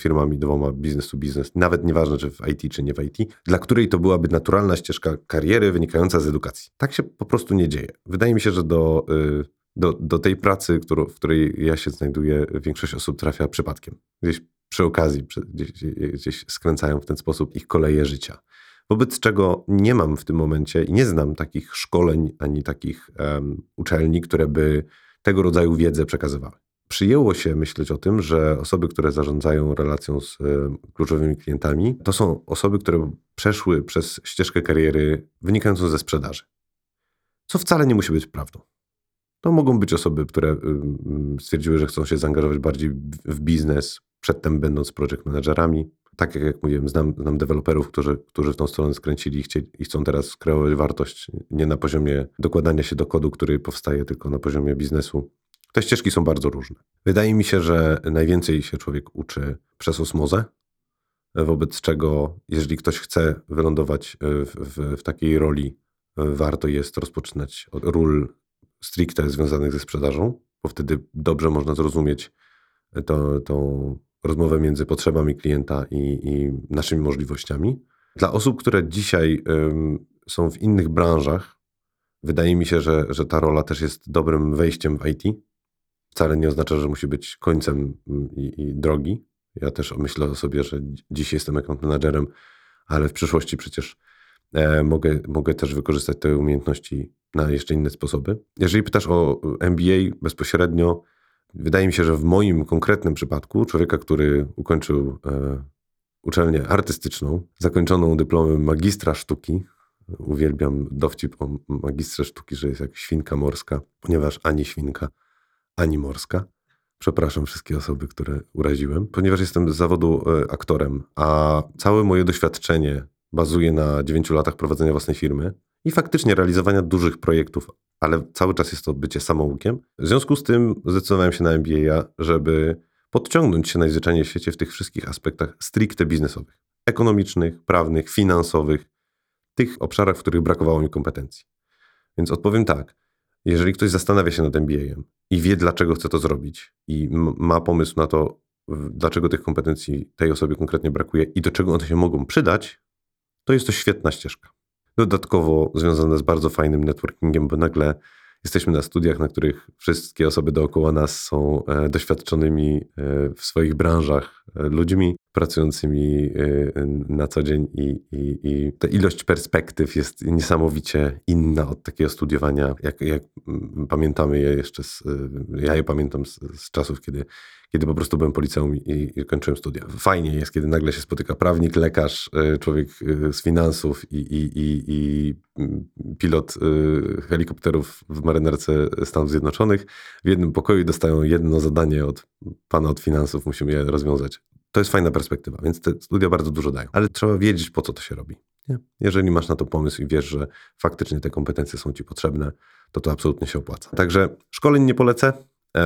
firmami dwoma business to business, nawet nieważne, czy w IT, czy nie w IT, dla której to byłaby naturalna ścieżka kariery wynikająca z edukacji. Tak się po prostu nie dzieje. Wydaje mi się, że do y, Do, do tej pracy, którą, w której ja się znajduję, większość osób trafia przypadkiem. Gdzieś przy okazji, gdzieś, gdzieś skręcają w ten sposób ich koleje życia. Wobec czego nie mam w tym momencie i nie znam takich szkoleń ani takich um, uczelni, które by tego rodzaju wiedzę przekazywały. Przyjęło się myśleć o tym, że osoby, które zarządzają relacją z um, kluczowymi klientami, to są osoby, które przeszły przez ścieżkę kariery wynikającą ze sprzedaży. Co wcale nie musi być prawdą. To mogą być osoby, które um, stwierdziły, że chcą się zaangażować bardziej w biznes, przedtem będąc project managerami, tak jak mówiłem, znam, znam deweloperów, którzy, którzy w tą stronę skręcili i, chcie, i chcą teraz kreować wartość nie na poziomie dokładania się do kodu, który powstaje, tylko na poziomie biznesu. Te ścieżki są bardzo różne. Wydaje mi się, że najwięcej się człowiek uczy przez osmozę, wobec czego, jeżeli ktoś chce wylądować w, w, w takiej roli, warto jest rozpoczynać od ról stricte związanych ze sprzedażą, bo wtedy dobrze można zrozumieć to, tą rozmowę między potrzebami klienta i, i naszymi możliwościami. Dla osób, które dzisiaj ym, są w innych branżach, wydaje mi się, że, że ta rola też jest dobrym wejściem w IT. Wcale nie oznacza, że musi być końcem i, i drogi. Ja też myślę o sobie, że dziś jestem account managerem, ale w przyszłości przecież e, mogę, mogę też wykorzystać te umiejętności na jeszcze inne sposoby. Jeżeli pytasz o MBA bezpośrednio, Wydaje mi się, że w moim konkretnym przypadku, człowieka, który ukończył e, uczelnię artystyczną, zakończoną dyplomem magistra sztuki, uwielbiam dowcip o magistrze sztuki, że jest jak świnka morska, ponieważ ani świnka, ani morska. Przepraszam wszystkie osoby, które uraziłem, ponieważ jestem z zawodu e, aktorem, a całe moje doświadczenie bazuje na 9 latach prowadzenia własnej firmy i faktycznie realizowania dużych projektów, ale cały czas jest to bycie samoukiem. W związku z tym zdecydowałem się na MBA, żeby podciągnąć się najzwyczajniej w świecie w tych wszystkich aspektach stricte biznesowych, ekonomicznych, prawnych, finansowych, tych obszarach, w których brakowało mi kompetencji. Więc odpowiem tak. Jeżeli ktoś zastanawia się nad MBA-em i wie, dlaczego chce to zrobić, i ma pomysł na to, dlaczego tych kompetencji tej osobie konkretnie brakuje i do czego one się mogą przydać, to jest to świetna ścieżka. Dodatkowo związane z bardzo fajnym networkingiem, bo nagle jesteśmy na studiach, na których wszystkie osoby dookoła nas są e, doświadczonymi e, w swoich branżach e, ludźmi pracującymi na co dzień i, i, i ta ilość perspektyw jest niesamowicie inna od takiego studiowania, jak, jak pamiętamy je jeszcze, z, ja je pamiętam z, z czasów, kiedy kiedy po prostu byłem policją i, i kończyłem studia. Fajnie jest, kiedy nagle się spotyka prawnik, lekarz, e, człowiek e, z finansów i, i, i, i mm, pilot e, helikopterów w marynarce Stanów Zjednoczonych w jednym pokoju i dostają jedno zadanie od pana od finansów, musimy je rozwiązać. To jest fajna perspektywa, więc te studia bardzo dużo dają, ale trzeba wiedzieć, po co to się robi. Nie? Jeżeli masz na to pomysł i wiesz, że faktycznie te kompetencje są ci potrzebne, to to absolutnie się opłaca. Także szkoleń nie polecę,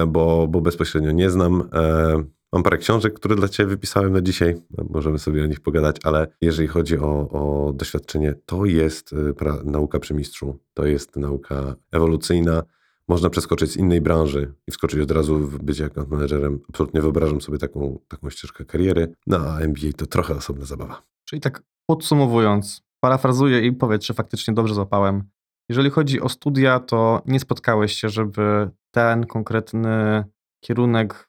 bo, bo bezpośrednio nie znam. E, mam parę książek, które dla Ciebie wypisałem na dzisiaj. Możemy sobie o nich pogadać, ale jeżeli chodzi o, o doświadczenie, to jest e, pra, nauka przy mistrzu. To jest nauka ewolucyjna. Można przeskoczyć z innej branży i wskoczyć od razu w bycie account managerem. Absolutnie wyobrażam sobie taką, taką ścieżkę kariery. No a MBA to trochę osobna zabawa. Czyli tak podsumowując, parafrazuję i powiedz, czy faktycznie dobrze złapałem. Jeżeli chodzi o studia, to nie spotkałeś się, żeby ten konkretny kierunek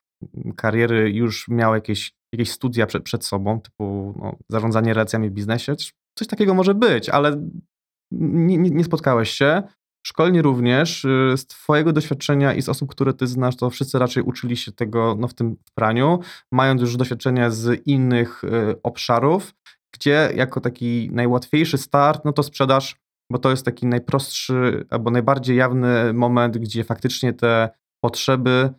kariery już miał jakieś, jakieś studia przed, przed sobą, typu no, zarządzanie relacjami w biznesie. Coś takiego może być, ale nie, nie, nie spotkałeś się. Szkolnie również, y, z Twojego doświadczenia i z osób, które Ty znasz, to wszyscy raczej uczyli się tego no, w tym praniu, mając już doświadczenia z innych y, obszarów, gdzie jako taki najłatwiejszy start, no to sprzedaż bo to jest taki najprostszy albo najbardziej jawny moment, gdzie faktycznie te potrzeby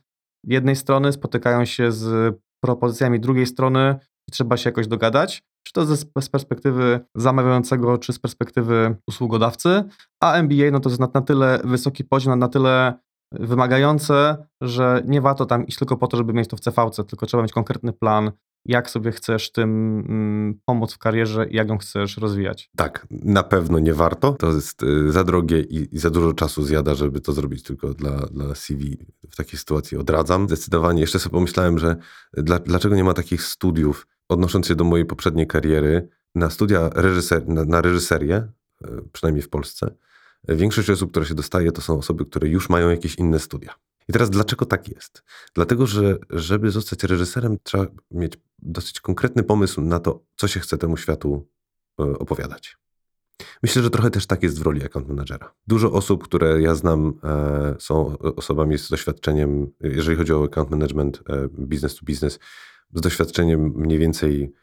jednej strony spotykają się z propozycjami drugiej strony i trzeba się jakoś dogadać, czy to z perspektywy zamawiającego, czy z perspektywy usługodawcy, a MBA no to jest na, na tyle wysoki poziom, na tyle wymagające, że nie warto tam iść tylko po to, żeby mieć to w CVC, tylko trzeba mieć konkretny plan, jak sobie chcesz tym mm, pomóc w karierze i jak ją chcesz rozwijać. Tak, na pewno nie warto. To jest y, za drogie i, za dużo czasu zjada, żeby to zrobić tylko dla, dla CV. W takiej sytuacji odradzam. Zdecydowanie. Jeszcze sobie pomyślałem, że dla, dlaczego nie ma takich studiów, odnosząc się do mojej poprzedniej kariery, na studia reżyser, na, na reżyserię, y, przynajmniej w Polsce, większość osób, które się dostaje, to są osoby, które już mają jakieś inne studia. I teraz dlaczego tak jest? Dlatego, że żeby zostać reżyserem, trzeba mieć dosyć konkretny pomysł na to, co się chce temu światu e, opowiadać. Myślę, że trochę też tak jest w roli account managera. Dużo osób, które ja znam, e, są osobami z doświadczeniem, jeżeli chodzi o account management, e, business to business, z doświadczeniem mniej więcej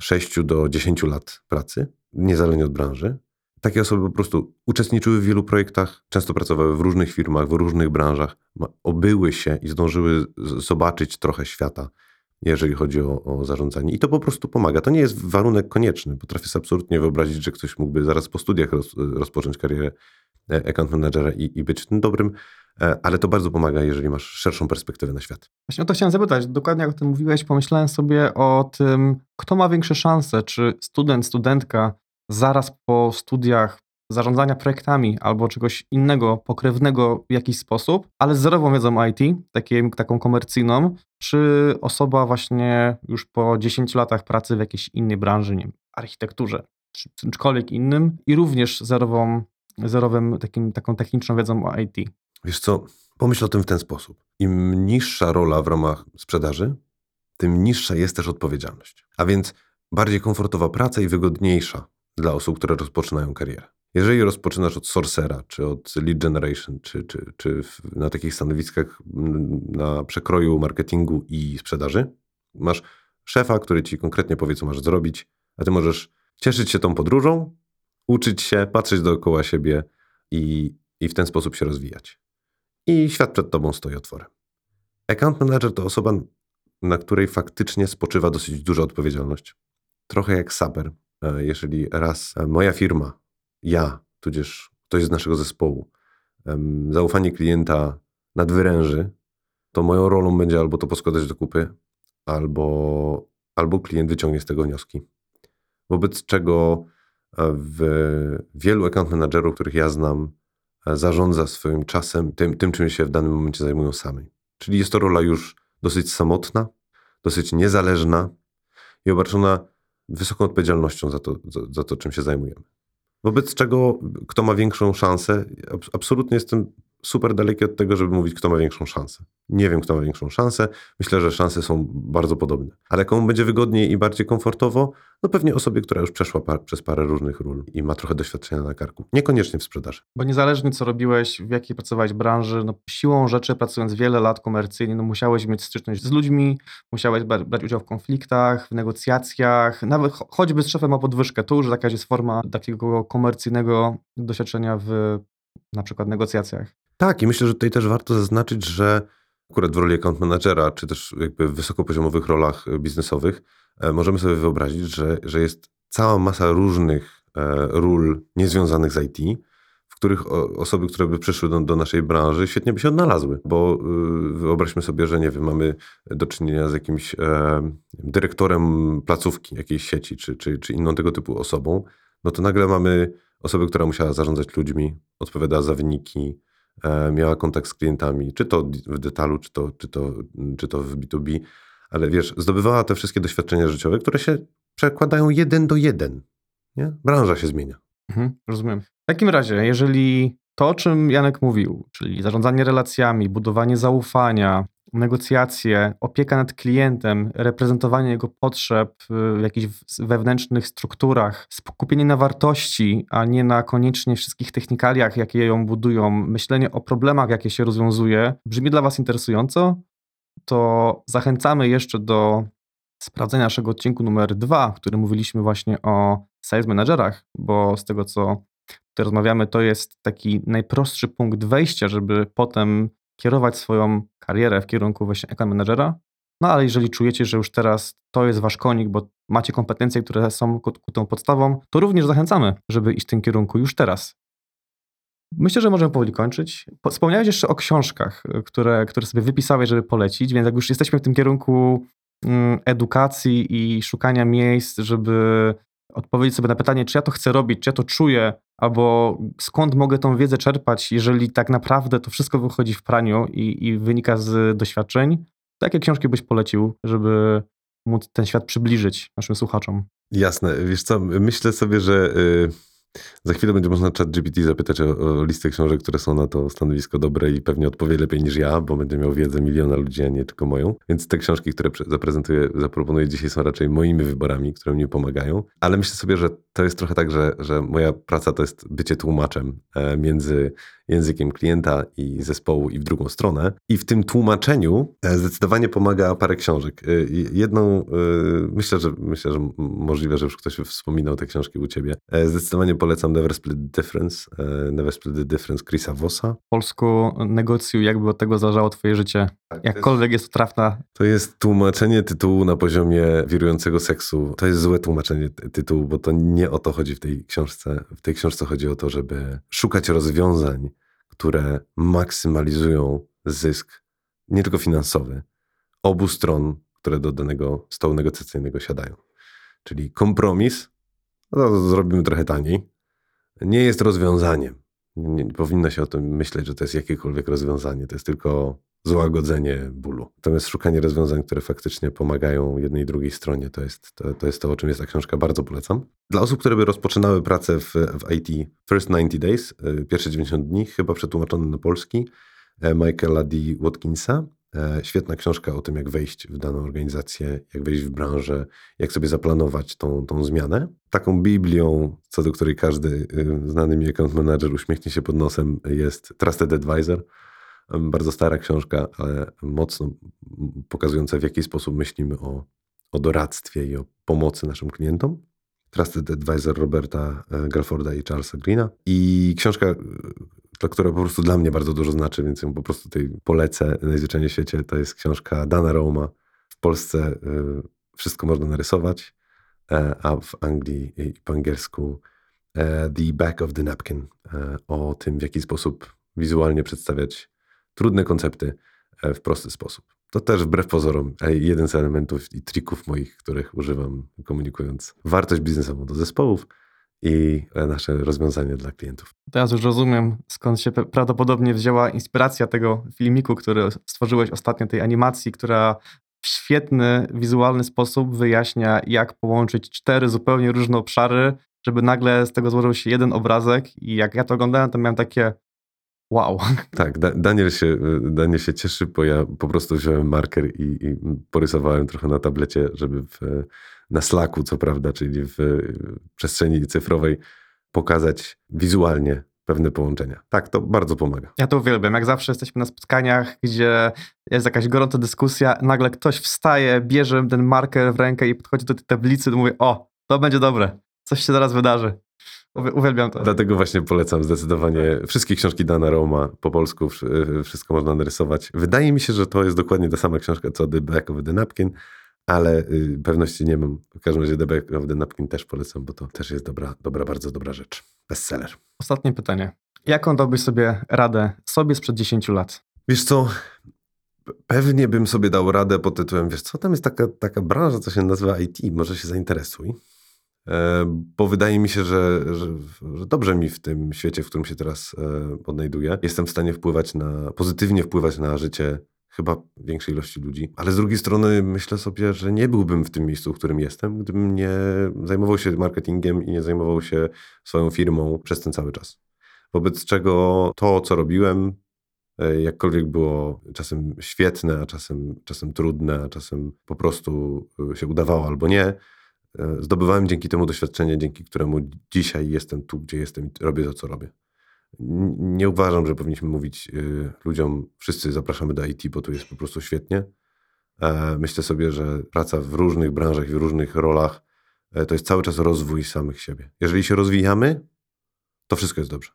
6 do 10 lat pracy, niezależnie od branży. Takie osoby po prostu uczestniczyły w wielu projektach, często pracowały w różnych firmach, w różnych branżach, obyły się i zdążyły zobaczyć trochę świata, jeżeli chodzi o, o, zarządzanie. I to po prostu pomaga. To nie jest warunek konieczny. Potrafię sobie absolutnie wyobrazić, że ktoś mógłby zaraz po studiach roz, rozpocząć karierę e, account managera i, i być tym dobrym, e, ale to bardzo pomaga, jeżeli masz szerszą perspektywę na świat. Właśnie o to chciałem zapytać. Dokładnie jak o tym mówiłeś, pomyślałem sobie o tym, kto ma większe szanse, czy student, studentka zaraz po studiach zarządzania projektami albo czegoś innego, pokrewnego w jakiś sposób, ale z zerową wiedzą IT, takim, taką komercyjną, czy osoba właśnie już po 10 latach pracy w jakiejś innej branży, nie wiem, architekturze, czy czymkolwiek innym i również zerową, zerowym takim, taką techniczną wiedzą o IT. Wiesz co, pomyśl o tym w ten sposób. Im niższa rola w ramach sprzedaży, tym niższa jest też odpowiedzialność. A więc bardziej komfortowa praca i wygodniejsza dla osób, które rozpoczynają karierę. Jeżeli rozpoczynasz od sourcera, czy od lead generation, czy, czy, czy na takich stanowiskach na przekroju marketingu i sprzedaży, masz szefa, który ci konkretnie powie, co masz zrobić, a ty możesz cieszyć się tą podróżą, uczyć się, patrzeć dookoła siebie i, i w ten sposób się rozwijać. I świat przed tobą stoi otworem. Account manager to osoba, na której faktycznie spoczywa dosyć duża odpowiedzialność. Trochę jak saper. E, jeżeli raz moja firma ja, tudzież ktoś z naszego zespołu, zaufanie klienta nadwyręży, to moją rolą będzie albo to poskładać do kupy, albo, albo klient wyciągnie z tego wnioski. Wobec czego e, w wielu account managerów, których ja znam, e, zarządza swoim czasem tym, tym, czym się w danym momencie zajmują sami. Czyli jest to rola już dosyć samotna, dosyć niezależna i obarczona wysoką odpowiedzialnością za to, za, za to czym się zajmujemy. Wobec czego kto ma większą szansę? Absolutnie jestem super daleki od tego, żeby mówić, kto ma większą szansę. Nie wiem, kto ma większą szansę. Myślę, że szanse są bardzo podobne. Ale komu będzie wygodniej i bardziej komfortowo? No pewnie osobie, która już przeszła par przez parę różnych ról i ma trochę doświadczenia na karku. Niekoniecznie w sprzedaży. Bo niezależnie co robiłeś, w jakiej pracowałeś branży, no siłą rzeczy pracując wiele lat komercyjnie, no musiałeś mieć styczność z ludźmi, musiałeś brać udział w konfliktach, w negocjacjach, nawet choćby z szefem o podwyżkę. To już jakaś jest forma takiego komercyjnego doświadczenia w na przykład negocjacjach. Tak, i myślę, że tutaj też warto zaznaczyć, że akurat w roli account managera, czy też jakby w wysokopoziomowych rolach biznesowych, e, możemy sobie wyobrazić, że, że jest cała masa różnych e, ról niezwiązanych z IT, w których osoby, które by przyszły do, do, naszej branży, świetnie by się odnalazły. Bo y, wyobraźmy sobie, że nie wiem, mamy do czynienia z jakimś e, dyrektorem placówki jakiejś sieci, czy, czy, czy inną tego typu osobą, no to nagle mamy osobę, która musiała zarządzać ludźmi, odpowiada za wyniki, miała kontakt z klientami, czy to w detalu, czy to, czy to, czy to w B2B, ale wiesz, zdobywała te wszystkie doświadczenia życiowe, które się przekładają jeden do jeden. Nie? Branża się zmienia. Mhm, rozumiem. W takim razie, jeżeli to, o czym Janek mówił, czyli zarządzanie relacjami, budowanie zaufania, negocjacje, opieka nad klientem, reprezentowanie jego potrzeb y, w jakichś wewnętrznych strukturach, skupienie na wartości, a nie na koniecznie wszystkich technikaliach, jakie ją budują, myślenie o problemach, jakie się rozwiązuje, brzmi dla Was interesująco, to zachęcamy jeszcze do sprawdzenia naszego odcinku numer dwa, w którym mówiliśmy właśnie o sales managerach, bo z tego co tutaj rozmawiamy, to jest taki najprostszy punkt wejścia, żeby potem kierować swoją karierę w kierunku właśnie account managera. No ale jeżeli czujecie, że już teraz to jest wasz konik, bo macie kompetencje, które są ku, ku tą podstawą, to również zachęcamy, żeby iść w tym kierunku już teraz. Myślę, że możemy powoli kończyć. Wspomniałeś jeszcze o książkach, które, które sobie wypisałeś, żeby polecić, więc jak już jesteśmy w tym kierunku mm, edukacji i szukania miejsc, żeby odpowiedzieć sobie na pytanie, czy ja to chcę robić, czy ja to czuję, albo skąd mogę tą wiedzę czerpać, jeżeli tak naprawdę to wszystko wychodzi w praniu i, i wynika z doświadczeń. To jakie książki byś polecił, żeby móc ten świat przybliżyć naszym słuchaczom? Jasne. Wiesz co, myślę sobie, że y, Za chwilę będzie można chat GPT zapytać o, o listę książek, które są na to stanowisko dobre i pewnie odpowie lepiej niż ja, bo będzie miał wiedzę miliona ludzi, a nie tylko moją. Więc te książki, które zaprezentuję, zaproponuję dzisiaj są raczej moimi wyborami, które mi pomagają. Ale myślę sobie, że to jest trochę tak, że, że moja praca to jest bycie tłumaczem e, między językiem klienta i zespołu i w drugą stronę. I w tym tłumaczeniu e, zdecydowanie pomaga parę książek. E, Jedną, myślę, że myślę, że możliwe, że już ktoś wspominał te książki u ciebie. Zdecydowanie polecam Never Split the Difference, e, Never Split the Difference Chrisa Vossa. W polsku negocjuj, jakby od tego zależało twoje życie. Jakkolwiek jest to trafna. To jest tłumaczenie tytułu na poziomie wirującego seksu. To jest złe tłumaczenie ty- tytułu, bo to nie o to chodzi w tej książce. W tej książce chodzi o to, żeby szukać rozwiązań, które maksymalizują zysk, nie tylko finansowy, obu stron, które do danego stołu negocjacyjnego siadają. Czyli kompromis, no to zrobimy trochę taniej, nie jest rozwiązaniem. Nie, nie powinno się o tym myśleć, że to jest jakiekolwiek rozwiązanie. To jest tylko złagodzenie bólu. Natomiast szukanie rozwiązań, które faktycznie pomagają jednej i drugiej stronie, to jest to, to, jest to o czym jest ta książka. Bardzo polecam. Dla osób, które by rozpoczynały pracę w, w IT First 90 Days, y, pierwsze 90 dni, chyba przetłumaczone na polski, e, Michaela D. Watkinsa. E, Świetna książka o tym, jak wejść w daną organizację, jak wejść w branżę, jak sobie zaplanować tą, tą zmianę. Taką Biblią, co do której każdy y, znany mi account manager uśmiechnie się pod nosem, jest Trusted Advisor. Bardzo stara książka, ale mocno pokazująca, w jaki sposób myślimy o, o doradztwie i o pomocy naszym klientom. Trusted Advisor Roberta e, Galforda i Charlesa Greena. I książka, która po prostu dla mnie bardzo dużo znaczy, więc ją po prostu tutaj polecę najzwyczajniej w świecie. To jest książka Dana Roma. W Polsce e, wszystko można narysować, e, a w Anglii i po angielsku e, The Back of the Napkin. e, O tym, w jaki sposób wizualnie przedstawiać trudne koncepty w prosty sposób. To też wbrew pozorom jeden z elementów i trików moich, których używam komunikując wartość biznesową do zespołów i nasze rozwiązanie dla klientów. Teraz już rozumiem, skąd się prawdopodobnie wzięła inspiracja tego filmiku, który stworzyłeś ostatnio, tej animacji, która w świetny, wizualny sposób wyjaśnia, jak połączyć cztery zupełnie różne obszary, żeby nagle z tego złożył się jeden obrazek. I jak ja to oglądałem, to miałem takie wow. Tak, da, Daniel, się, y, Daniel się cieszy, bo ja po prostu wziąłem marker i, i porysowałem trochę na tablecie, żeby w, na Slacku, co prawda, czyli w przestrzeni cyfrowej, pokazać wizualnie pewne połączenia. Tak, to bardzo pomaga. Ja to uwielbiam. Jak zawsze jesteśmy na spotkaniach, gdzie jest jakaś gorąca dyskusja, nagle ktoś wstaje, bierze ten marker w rękę i podchodzi do tej tablicy i mówi, o, to będzie dobre, coś się zaraz wydarzy. Uwi- Uwielbiam to. Dlatego właśnie polecam zdecydowanie wszystkie książki Dana Roma po polsku, wsz- wszystko można narysować. Wydaje mi się, że to jest dokładnie ta sama książka co The Back of the Napkin, ale y, pewności nie mam. W każdym razie The Back of the Napkin też polecam, bo to też jest dobra, dobra bardzo dobra rzecz. Bestseller. Ostatnie pytanie. Jaką dałbyś sobie radę sobie sprzed 10 lat? Wiesz co, pe- pewnie bym sobie dał radę pod tytułem, wiesz co, tam jest taka, taka branża, co się nazywa IT, może się zainteresuj. E, Bo wydaje mi się, że, że, że dobrze mi w tym świecie, w którym się teraz e, odnajduję. Jestem w stanie wpływać na, pozytywnie wpływać na życie chyba większej ilości ludzi. Ale z drugiej strony myślę sobie, że nie byłbym w tym miejscu, w którym jestem, gdybym nie zajmował się marketingiem i nie zajmował się swoją firmą przez ten cały czas. Wobec czego to, co robiłem, e, jakkolwiek było czasem świetne, a czasem, czasem trudne, a czasem po prostu się udawało albo nie, zdobywałem dzięki temu doświadczenie, dzięki któremu dzisiaj jestem tu, gdzie jestem i robię to, co robię. Nie uważam, że powinniśmy mówić y, ludziom, wszyscy zapraszamy do IT, bo tu jest po prostu świetnie. E, Myślę sobie, że praca w różnych branżach w różnych rolach e, to jest cały czas rozwój samych siebie. Jeżeli się rozwijamy, to wszystko jest dobrze.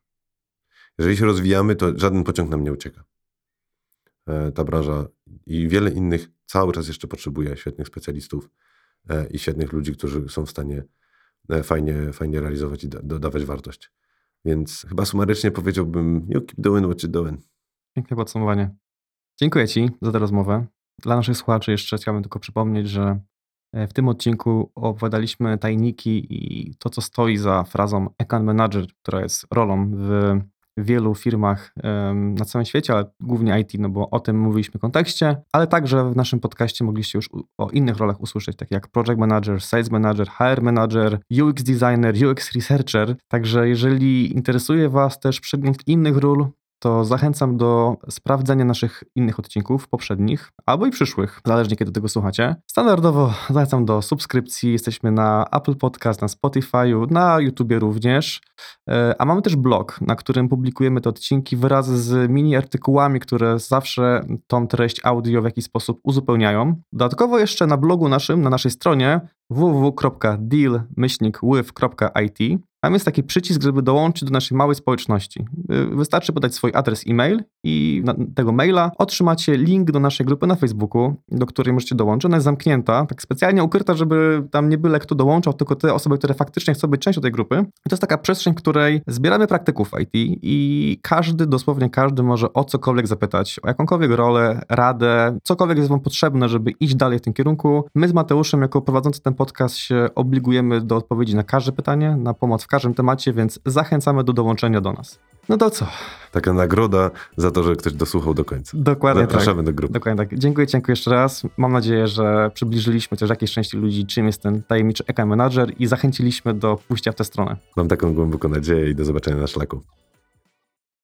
Jeżeli się rozwijamy, to żaden pociąg nam nie ucieka. E, Ta branża i wiele innych cały czas jeszcze potrzebuje świetnych specjalistów e, i świetnych ludzi, którzy są w stanie e, fajnie, fajnie realizować i da- dodawać wartość. Więc chyba sumarycznie powiedziałbym, you keep doing what you're doing. Piękne podsumowanie. Dziękuję Ci za tę rozmowę. Dla naszych słuchaczy jeszcze chciałbym tylko przypomnieć, że e, w tym odcinku opowiadaliśmy tajniki i to, co stoi za frazą account manager, która jest rolą w wielu firmach na całym świecie, ale głównie IT, no bo o tym mówiliśmy w kontekście, ale także w naszym podcaście mogliście już o innych rolach usłyszeć, tak jak project manager, sales manager, HR manager, UX designer, UX researcher. Także jeżeli interesuje Was też przegląd innych ról, to zachęcam do sprawdzenia naszych innych odcinków, poprzednich albo i przyszłych, zależnie kiedy tego słuchacie. Standardowo zachęcam do subskrypcji. Jesteśmy na Apple Podcast, na Spotify'u, na YouTubie również. E, A mamy też blog, na którym publikujemy te odcinki wraz z mini artykułami, które zawsze tą treść audio w jakiś sposób uzupełniają. Dodatkowo jeszcze na blogu naszym, na naszej stronie www.deal-with.it tam jest taki przycisk, żeby dołączyć do naszej małej społeczności. Y, Wystarczy podać swój adres e-mail i tego maila otrzymacie link do naszej grupy na Facebooku, do której możecie dołączyć. Ona jest zamknięta, tak specjalnie ukryta, żeby tam nie byle kto dołączał, tylko te osoby, które faktycznie chcą być częścią tej grupy. I to jest taka przestrzeń, w której zbieramy praktyków IT i każdy, dosłownie każdy może o cokolwiek zapytać, o jakąkolwiek rolę, radę, cokolwiek jest wam potrzebne, żeby iść dalej w tym kierunku. My z Mateuszem, jako prowadzący ten podcast, się obligujemy do odpowiedzi na każde pytanie, na pomoc w każdym temacie, więc zachęcamy do dołączenia do nas. No to co? Taka nagroda za to, że ktoś dosłuchał do końca. Dokładnie tak. Zapraszamy do grupy. Dokładnie tak. Dziękuję Cienku jeszcze raz. Mam nadzieję, że przybliżyliśmy też jakiejś części ludzi, czym jest ten tajemniczy EK Manager i zachęciliśmy do pójścia w tę stronę. Mam taką głęboką nadzieję i do zobaczenia na szlaku.